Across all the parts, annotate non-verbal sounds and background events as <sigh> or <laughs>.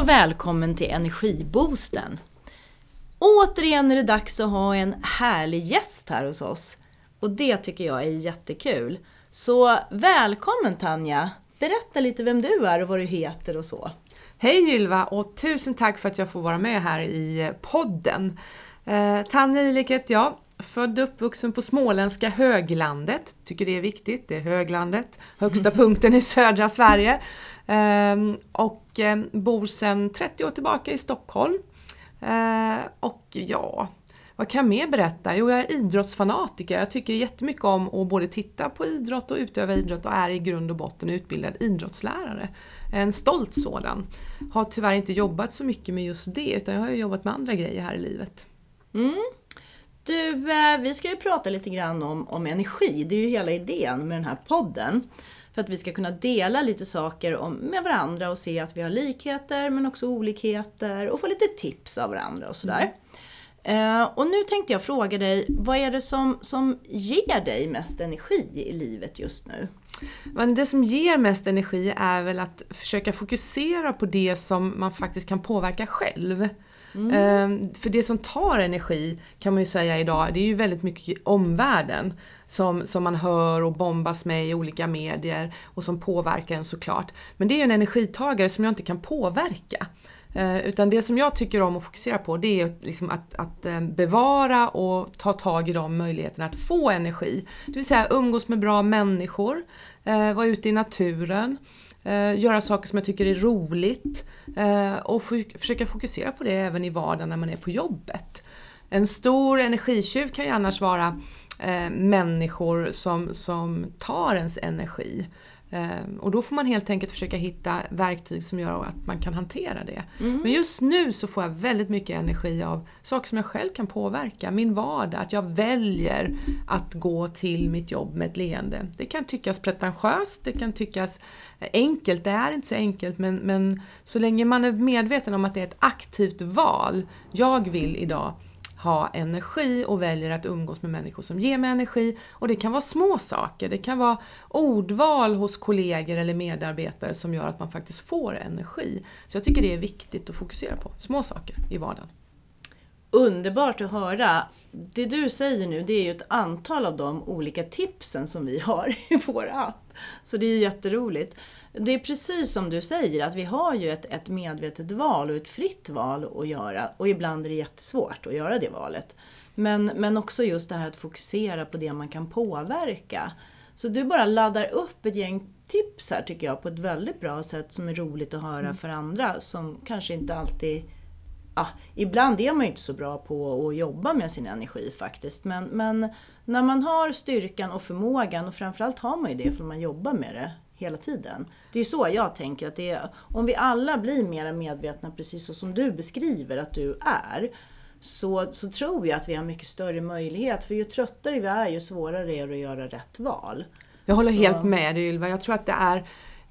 och välkommen till Energiboosten. Återigen är det dags att ha en härlig gäst här hos oss. Och det tycker jag är jättekul. Så välkommen Tanja! Berätta lite vem du är och vad du heter och så. Hej Ylva och tusen tack för att jag får vara med här i podden. Eh, Tanja Ilik heter jag, född och uppvuxen på småländska höglandet. Tycker det är viktigt, det är höglandet, högsta <laughs> punkten i södra Sverige. Ehm, och eh, bor sedan 30 år tillbaka i Stockholm. Ehm, och ja, vad kan jag mer berätta? Jo, jag är idrottsfanatiker. Jag tycker jättemycket om att både titta på idrott och utöva idrott och är i grund och botten utbildad idrottslärare. En stolt sådan. Har tyvärr inte jobbat så mycket med just det utan jag har jobbat med andra grejer här i livet. Mm. Du, eh, vi ska ju prata lite grann om, om energi. Det är ju hela idén med den här podden. För att vi ska kunna dela lite saker om, med varandra och se att vi har likheter men också olikheter och få lite tips av varandra och sådär. Mm. Uh, och nu tänkte jag fråga dig, vad är det som, som ger dig mest energi i livet just nu? Men det som ger mest energi är väl att försöka fokusera på det som man faktiskt kan påverka själv. Mm. Uh, för det som tar energi kan man ju säga idag, det är ju väldigt mycket omvärlden som, som man hör och bombas med i olika medier och som påverkar en såklart. Men det är ju en energitagare som jag inte kan påverka. Eh, utan det som jag tycker om att fokusera på det är liksom att, att eh, bevara och ta tag i de möjligheterna att få energi. Det vill säga umgås med bra människor, eh, vara ute i naturen, eh, göra saker som jag tycker är roligt eh, och försöka fokusera på det även i vardagen när man är på jobbet. En stor energitjuv kan ju annars vara människor som, som tar ens energi. Ehm, och då får man helt enkelt försöka hitta verktyg som gör att man kan hantera det. Mm. Men just nu så får jag väldigt mycket energi av saker som jag själv kan påverka. Min vardag, att jag väljer att gå till mitt jobb med ett leende. Det kan tyckas pretentiöst, det kan tyckas enkelt, det är inte så enkelt men, men så länge man är medveten om att det är ett aktivt val. Jag vill idag ha energi och väljer att umgås med människor som ger mig energi. Och det kan vara små saker, det kan vara ordval hos kollegor eller medarbetare som gör att man faktiskt får energi. Så jag tycker det är viktigt att fokusera på små saker i vardagen. Underbart att höra! Det du säger nu, det är ju ett antal av de olika tipsen som vi har i vår app. Så det är jätteroligt. Det är precis som du säger, att vi har ju ett, ett medvetet val och ett fritt val att göra. Och ibland är det jättesvårt att göra det valet. Men, men också just det här att fokusera på det man kan påverka. Så du bara laddar upp ett gäng tips här tycker jag på ett väldigt bra sätt som är roligt att höra mm. för andra som kanske inte alltid Ja, ibland är man ju inte så bra på att jobba med sin energi faktiskt. Men, men när man har styrkan och förmågan och framförallt har man ju det för man jobbar med det hela tiden. Det är så jag tänker att det är, om vi alla blir mer medvetna precis så som du beskriver att du är, så, så tror jag att vi har mycket större möjlighet. För ju tröttare vi är, ju svårare är det att göra rätt val. Jag håller så. helt med dig Ylva. Jag tror att det är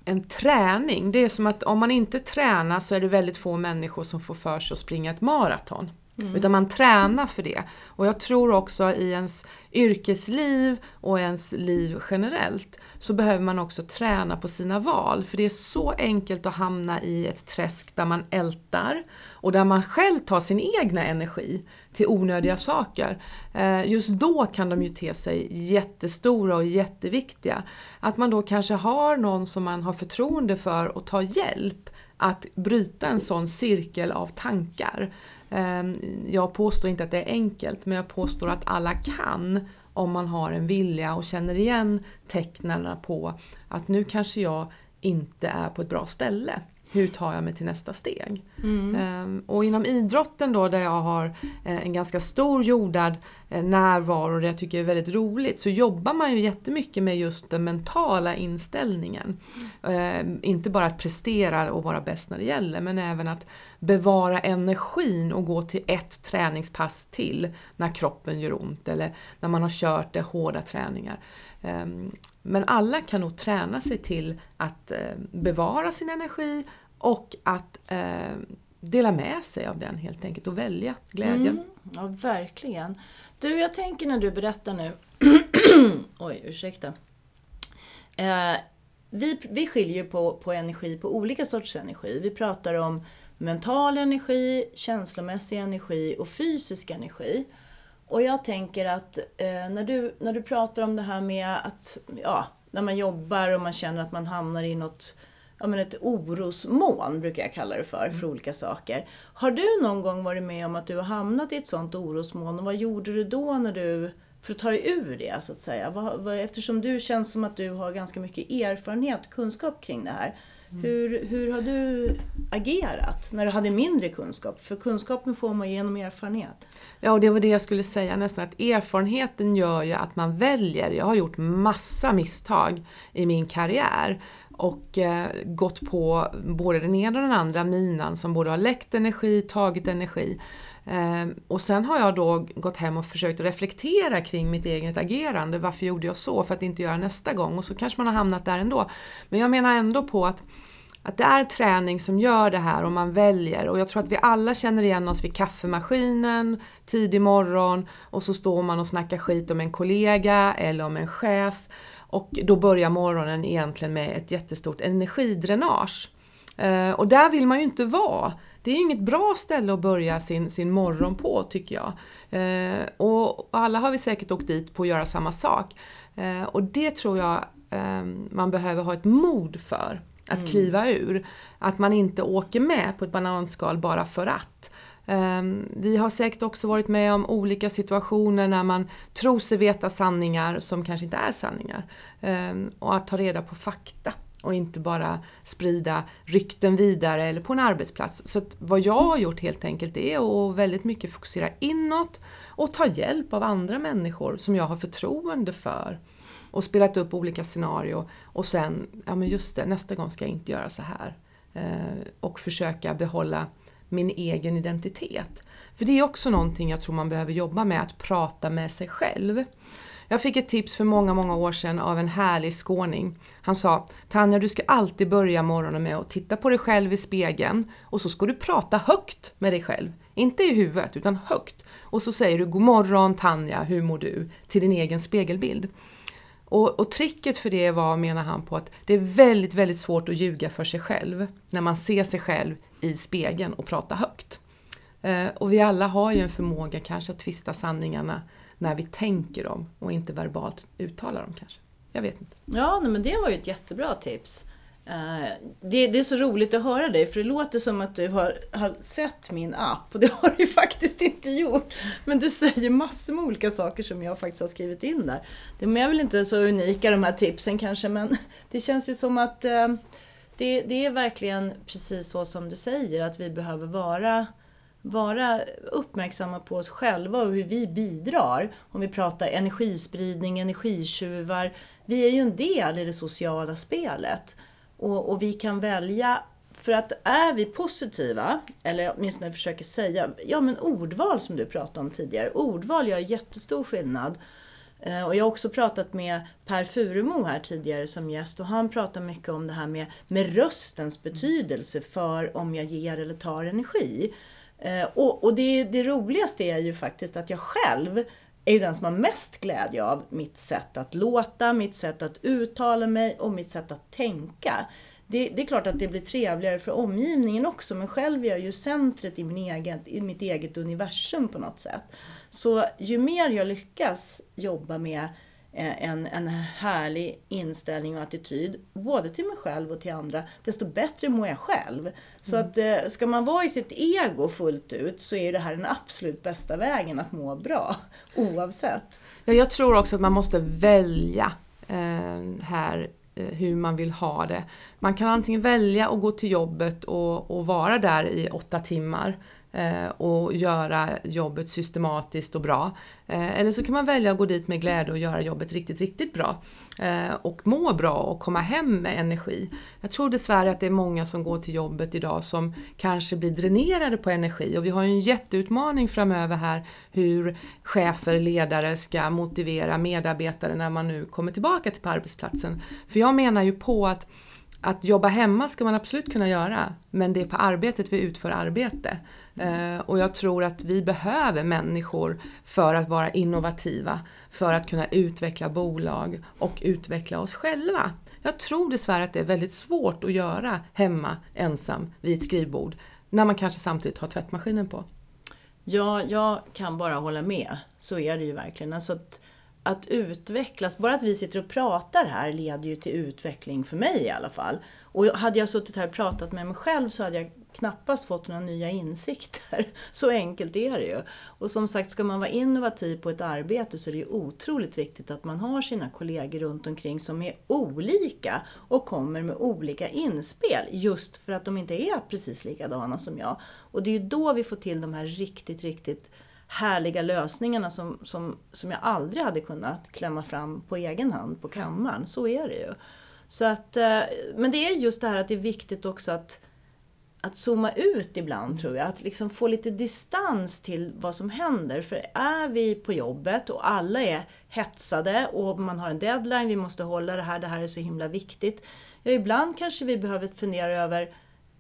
en träning. Det är som att om man inte tränar så är det väldigt få människor som får för sig att springa ett maraton. Mm. Utan man tränar för det. Och jag tror också i ens yrkesliv och ens liv generellt så behöver man också träna på sina val. För det är så enkelt att hamna i ett träsk där man ältar och där man själv tar sin egna energi till onödiga saker. Eh, just då kan de ju te sig jättestora och jätteviktiga. Att man då kanske har någon som man har förtroende för och tar hjälp att bryta en sån cirkel av tankar. Ehm, jag påstår inte att det är enkelt men jag påstår att alla kan om man har en vilja och känner igen tecknen på att nu kanske jag inte är på ett bra ställe hur tar jag mig till nästa steg? Mm. Ehm, och inom idrotten då där jag har eh, en ganska stor jordad eh, närvaro närvaro, det jag tycker är väldigt roligt, så jobbar man ju jättemycket med just den mentala inställningen. Mm. Inte bara att prestera och vara bäst när det gäller, men även att bevara energin och gå till ett träningspass till när kroppen gör ont eller när man har kört det hårda träningar. Ehm, men alla kan nog träna sig till att eh, bevara sin energi och att eh, dela med sig av den helt enkelt och välja glädjen. Mm, ja, verkligen. Du, jag tänker när du berättar nu... <clears throat> Oj, ursäkta. Eh, vi, vi skiljer på, på energi, på olika sorters energi. Vi pratar om mental energi, känslomässig energi och fysisk energi. Och jag tänker att eh, när, du, när du pratar om det här med att, ja, när man jobbar och man känner att man hamnar i något, ja men ett orosmoln brukar jag kalla det för, för mm. olika saker. Har du någon gång varit med om att du har hamnat i ett sånt orosmoln och vad gjorde du då när du för att ta dig ur det så att säga? eftersom du känns som att du har ganska mycket erfarenhet och kunskap kring det här. Mm. Hur, hur har du agerat när du hade mindre kunskap? För kunskapen får man genom erfarenhet. Ja, och det var det jag skulle säga nästan, att erfarenheten gör ju att man väljer. Jag har gjort massa misstag i min karriär och eh, gått på både den ena och den andra minan som både har läckt energi, tagit energi. Eh, och sen har jag då gått hem och försökt reflektera kring mitt eget agerande. Varför gjorde jag så? För att inte göra nästa gång. Och så kanske man har hamnat där ändå. Men jag menar ändå på att att det är träning som gör det här och man väljer. Och jag tror att vi alla känner igen oss vid kaffemaskinen tidig morgon och så står man och snackar skit om en kollega eller om en chef. Och då börjar morgonen egentligen med ett jättestort energidränage. Eh, och där vill man ju inte vara. Det är inget bra ställe att börja sin, sin morgon på tycker jag. Eh, och alla har vi säkert åkt dit på att göra samma sak. Eh, och det tror jag man behöver ha ett mod för att mm. kliva ur. Att man inte åker med på ett bananskal bara för att. Ehm, vi har säkert också varit med om olika situationer när man tror sig veta sanningar som kanske inte är sanningar. Ehm, och att ta reda på fakta och inte bara sprida rykten vidare eller på en arbetsplats. Så vad jag har gjort helt enkelt är att väldigt mycket fokusera inåt och ta hjälp av andra människor som jag har förtroende för och spelat upp olika scenarier och sen, ja men just det, nästa gång ska jag inte göra så här. Ehm, och försöka behålla min egen identitet. För det är också någonting jag tror man behöver jobba med, att prata med sig själv. Jag fick ett tips för många, många år sedan av en härlig skåning. Han sa Tanja, du ska alltid börja morgonen med att titta på dig själv i spegeln och så ska du prata högt med dig själv. Inte i huvudet, utan högt. Och så säger du God morgon Tanja, hur mår du? till din egen spegelbild. Och, och tricket för det var, menar han på, att det är väldigt, väldigt svårt att ljuga för sig själv när man ser sig själv i spegeln och pratar högt. Eh, och vi alla har ju en förmåga kanske att tvista sanningarna när vi tänker dem och inte verbalt uttalar dem kanske. Jag vet inte. Ja, men det var ju ett jättebra tips. Eh, det, det, är så roligt att höra dig, för det låter som att du har, har, sett min app, och det har du ju <laughs> faktiskt inte gjort. Men du säger massor med olika saker som jag faktiskt har skrivit in där. De är väl inte så unika de här tipsen kanske, men <laughs> det känns ju som att eh, det, det, är verkligen precis så som du säger, att vi behöver vara vara uppmärksamma på oss själva och hur vi bidrar. Om vi pratar energispridning, energitjuvar. Vi är ju en del i det sociala spelet. Och, och vi kan välja, för att är vi positiva, eller åtminstone försöker säga, ja men ordval som du pratade om tidigare, ordval gör jättestor skillnad. Eh, och jag har också pratat med Per Furemo här tidigare som gäst och han pratar mycket om det här med, med röstens betydelse för om jag ger eller tar energi. Eh, och, och det, det roligaste är ju faktiskt att jag själv är ju den som har mest glädje av mitt sätt att låta, mitt sätt att uttala mig och mitt sätt att tänka. Det, det, är klart att det blir trevligare för omgivningen också, men själv är jag ju centret i, min egen, i mitt eget universum på något sätt. Så ju mer jag lyckas jobba med en, en härlig inställning och attityd, både till mig själv och till andra, desto bättre mår jag själv. Så mm. att eh, ska man vara i sitt ego fullt ut så är det här den absolut bästa vägen att må bra, <laughs> oavsett. Ja, jag tror också att man måste välja eh, här eh, hur man vill ha det. Man kan antingen välja att gå till jobbet och, och vara där i åtta timmar Eh, Eh, och göra jobbet systematiskt och bra. Eh, eller så kan man välja att gå dit med glädje och göra jobbet riktigt, riktigt bra. Eh, och må bra och komma hem med energi. Jag tror dessvärre att det är många som går till jobbet idag som kanske blir dränerade på energi och vi har ju en jätteutmaning framöver här hur chefer, ledare ska motivera medarbetare när man nu kommer tillbaka till arbetsplatsen. För jag menar ju på att att jobba hemma ska man absolut kunna göra, men det är på arbetet vi utför arbete. Eh, och jag tror att vi behöver människor för att vara innovativa, för att kunna utveckla bolag och utveckla oss själva. Jag tror dessvärre att det är väldigt svårt att göra hemma ensam vid ett skrivbord. när man kanske samtidigt har tvättmaskinen på. Ja, jag kan bara hålla med. Så är det ju verkligen. Alltså att, att utvecklas, bara att vi sitter och pratar här leder ju till utveckling för mig i alla fall. Och hade jag suttit här och pratat med mig själv så hade jag knappast fått några nya insikter. <laughs> Så enkelt är det ju. Och som sagt, ska man vara innovativ på ett arbete så är det ju otroligt viktigt att man har sina kollegor runt omkring som är olika och kommer med olika inspel. Just för att de inte är precis likadana som jag. Och det är ju då vi får till de här riktigt, riktigt härliga lösningarna som, som, som jag aldrig hade kunnat klämma fram på egen hand på kammaren. Så är det ju. Så att, eh, men det är just det här att det är viktigt också att, att zooma ut ibland tror jag. Att liksom få lite distans till vad som händer. För är vi på jobbet och alla är hetsade och man har en deadline, vi måste hålla det här, det här är så himla viktigt. Ja, ibland kanske vi behöver fundera över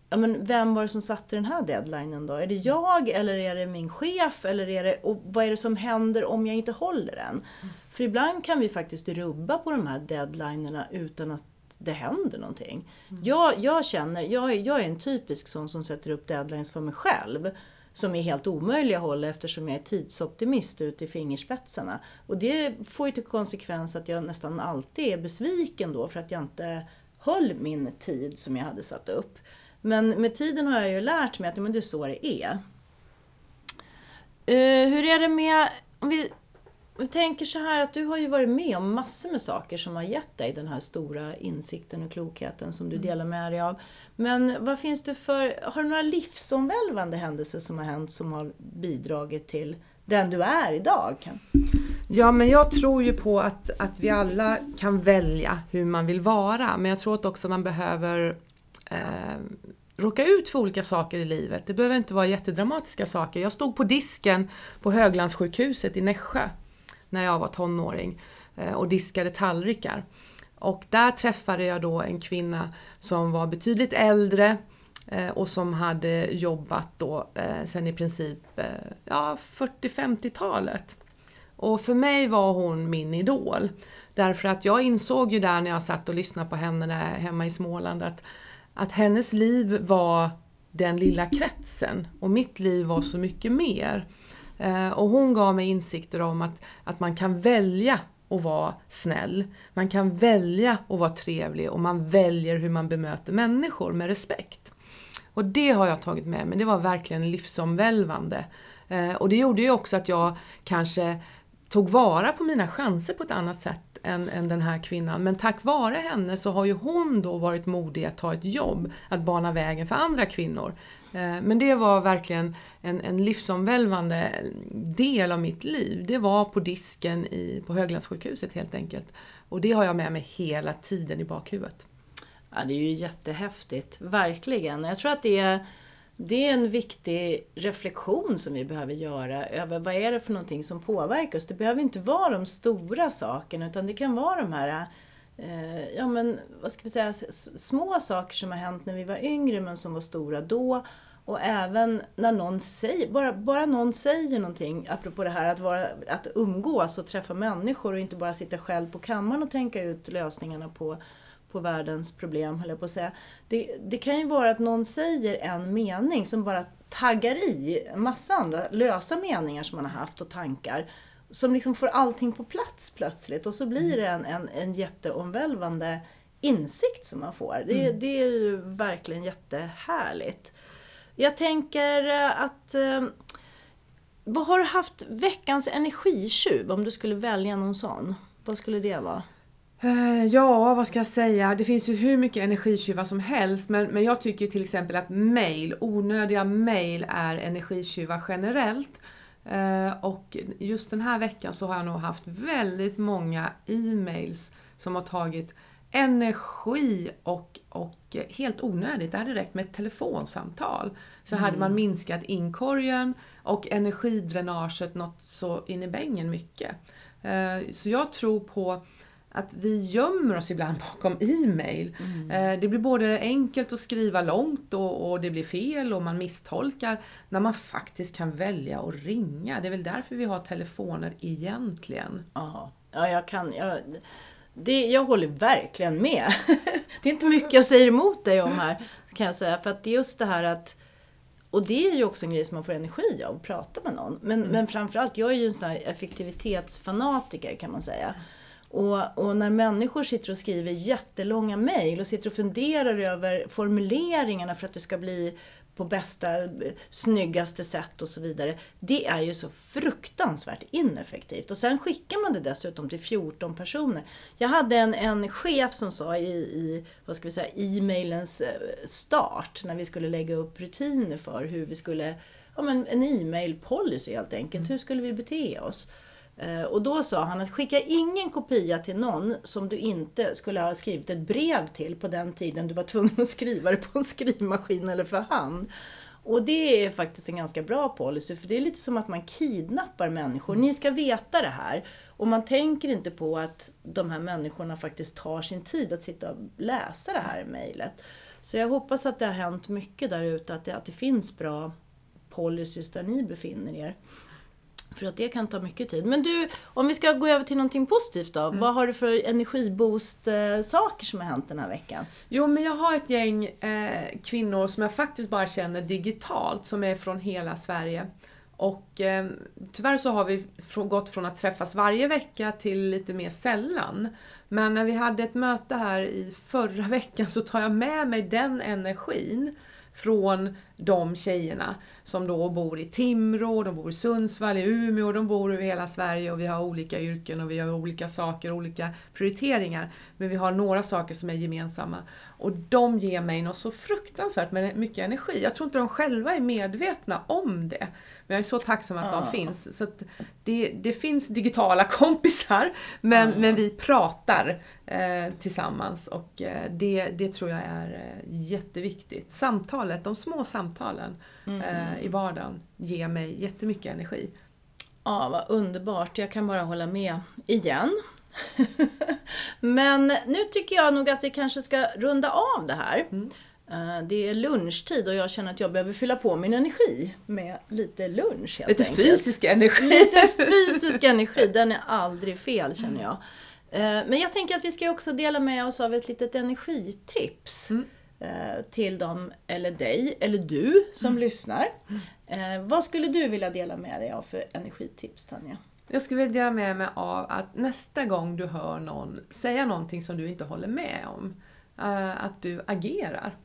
ja, men vem var det som satte den här deadlinen då? Är det jag eller är det min chef? Eller är det, och vad är det som händer om jag inte håller den? För ibland kan vi faktiskt rubba på de här deadlinerna utan att det händer någonting. Mm. Jag, jag känner, jag, jag är en typisk sån som sätter upp deadlines för mig själv. Som är helt omöjliga att hålla eftersom jag är tidsoptimist ut i fingerspetsarna. Och det får ju till konsekvens att jag nästan alltid är besviken då för att jag inte höll min tid som jag hade satt upp. Men med tiden har jag ju lärt mig att men det är så det är. Uh, hur är det med, om vi jag tänker så här att du har ju varit med om massor med saker som har gett dig den här stora insikten och klokheten som du mm. delar med dig av. Men vad finns det för, har du några livsomvälvande händelser som har hänt som har bidragit till den du är idag? Ja, men jag tror ju på att, att vi alla kan välja hur man vill vara. Men jag tror att också man behöver eh, råka ut för olika saker i livet. Det behöver inte vara jättedramatiska saker. Jag stod på disken på Höglandssjukhuset i Nässjö när jag var tonåring eh, och diskade tallrikar. Och där träffade jag då en kvinna som var betydligt äldre eh, och som hade jobbat då eh, sen i princip ja, 40-50-talet. Och för mig var hon min idol. Därför att jag insåg ju där när jag satt och lyssnade på henne där hemma i Småland att, att hennes liv var den lilla kretsen och mitt liv var så mycket mer. Eh, och hon gav mig insikter om att, att man kan välja att vara snäll. Man kan välja att vara trevlig och man väljer hur man bemöter människor med respekt. Och det har jag tagit med mig, det var verkligen livsomvälvande. Eh, och det gjorde ju också att jag kanske tog vara på mina chanser på ett annat sätt än, än den här kvinnan. Men tack vare henne så har ju hon då varit modig att ta ett jobb, att bana vägen för andra kvinnor. Eh, men det var verkligen en, en livsomvälvande del av mitt liv. Det var på disken i, på Höglandssjukhuset helt enkelt. Och det har jag med mig hela tiden i bakhuvudet. Ja, det är ju jättehäftigt, verkligen. Jag tror att det är, det är en viktig reflektion som vi behöver göra över vad är det för någonting som påverkar oss. Det behöver inte vara de stora sakerna utan det kan vara de här eh, ja men vad ska vi säga, små saker som har hänt när vi var yngre men som var stora då. Och även när någon säger, bara, bara någon säger någonting, apropå det här att, vara, att umgås och träffa människor och inte bara sitta själv på kammaren och tänka ut lösningarna på, på världens problem, höll jag på att säga. Det, det kan ju vara att någon säger en mening som bara taggar i en massa andra lösa meningar som man har haft och tankar som liksom får allting på plats plötsligt och så blir det en, en, en jätteomvälvande insikt som man får. Det, mm. det är ju verkligen jättehärligt. Jag tänker eh, att... Eh, vad har du haft veckans energitjuv, om du skulle välja någon sån? Vad skulle det vara? Eh, ja, vad ska jag säga? Det finns ju hur mycket energitjuvar som helst men, men jag tycker till exempel att mail, onödiga mail är energitjuvar generellt. Eh, och just den här veckan så har jag nog haft väldigt många e-mails som har tagit energi och, och helt onödigt. Det hade räckt med ett telefonsamtal. Så mm. hade man minskat inkorgen och energidränaget något så in i bängen mycket. Eh, så jag tror på att vi gömmer oss ibland <laughs> bakom e-mail. Mm. Eh, det blir både enkelt att skriva långt och, och, det blir fel och man misstolkar. När man faktiskt kan välja att ringa. Det är väl därför vi har telefoner egentligen. Ja, ja jag kan... Jag, det, jag håller verkligen med. <laughs> det är inte mycket jag säger emot dig om här, kan jag säga. För att det är just det här att och det är ju också en grej som man får energi av, att prata med någon. Men, mm. men framförallt, jag är ju en sån här effektivitetsfanatiker kan man säga. Och, och, när människor sitter och skriver jättelånga mejl och sitter och funderar över formuleringarna för att det ska bli på bästa, snyggaste sätt och så vidare. Det är ju så fruktansvärt ineffektivt. Och sen skickar man det dessutom till 14 personer. Jag hade en, en chef som sa i, i vad ska vi säga, e-mailens eh, start, när vi skulle lägga upp rutiner för hur vi skulle, ja men en e-mail policy helt enkelt. Mm. Hur skulle vi bete oss? Eh, och då sa han att skicka ingen kopia till någon som du inte skulle ha skrivit ett brev till på den tiden du var tvungen att skriva det på en skrivmaskin eller för hand. Och det är faktiskt en ganska bra policy, för det är lite som att man kidnappar människor. Ni ska veta det här. Och man tänker inte på att de här människorna faktiskt tar sin tid att sitta och läsa det här mejlet. Så jag hoppas att det har hänt mycket där ute, att det, att det finns bra policies där ni befinner er. För att det kan ta mycket tid. Men du, om vi ska gå över till någonting positivt då. Mm. Vad har du för energiboost-saker som har hänt den här veckan? Jo, men jag har ett gäng eh, kvinnor som jag faktiskt bara känner digitalt, som är från hela Sverige. Och eh, tyvärr så har vi gått från att träffas varje vecka till lite mer sällan. Men när vi hade ett möte här i förra <laughs> veckan så tar jag med mig den energin från de tjejerna som då bor i Timrå, de bor i Sundsvall, i Umeå, de bor över hela Sverige och vi har olika yrken och vi har olika saker, olika prioriteringar. Men vi har några saker som är gemensamma. Och de ger mig något så fruktansvärt med mycket energi. Jag tror inte de själva är medvetna om det. Men jag är så tacksam att ja. de finns. Så det, det, finns digitala kompisar, men, ja. men vi pratar eh, tillsammans och eh, det, det tror jag är eh, jätteviktigt. Samtalet, de små samtalen mm. eh, i vardagen ger mig jättemycket energi. Ja, vad underbart. Jag kan bara hålla med igen. <laughs> Men nu tycker jag nog att vi kanske ska runda av det här. Mm. Eh, det är lunchtid och jag känner att jag behöver fylla på min energi med lite lunch helt Lite enkelt. fysisk energi. Lite fysisk <laughs> energi, den är aldrig fel känner jag. Eh, men jag tänker att vi ska också dela med oss av ett litet energitips. Mm. Eh, till dem, eller dig, eller du som mm. lyssnar. Mm. Vad skulle du vilja dela med dig av för energitips Tanja? Jag skulle vilja dela med mig av att nästa gång du hör någon säga någonting som du inte håller med om, att du agerar.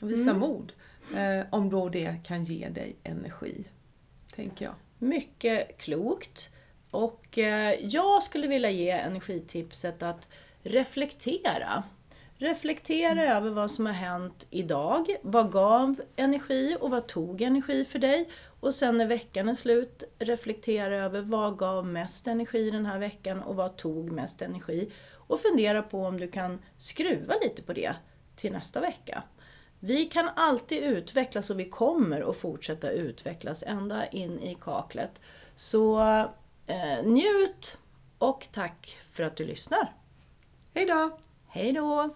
Visa mm. mod. Eh, om då det kan ge dig energi, tänker jag. Mycket klokt. Och eh, jag skulle vilja ge energitipset att reflektera. Reflektera över vad som har hänt idag. Vad gav energi och vad tog energi för dig? Och sen när veckan är slut, reflektera över vad gav mest energi den här veckan och vad tog mest energi? Och fundera på om du kan skruva lite på det till nästa vecka. Vi kan alltid utvecklas och vi kommer att fortsätta utvecklas ända in i kaklet. Så eh, njut och tack för att du lyssnar. Hej då! Hej då!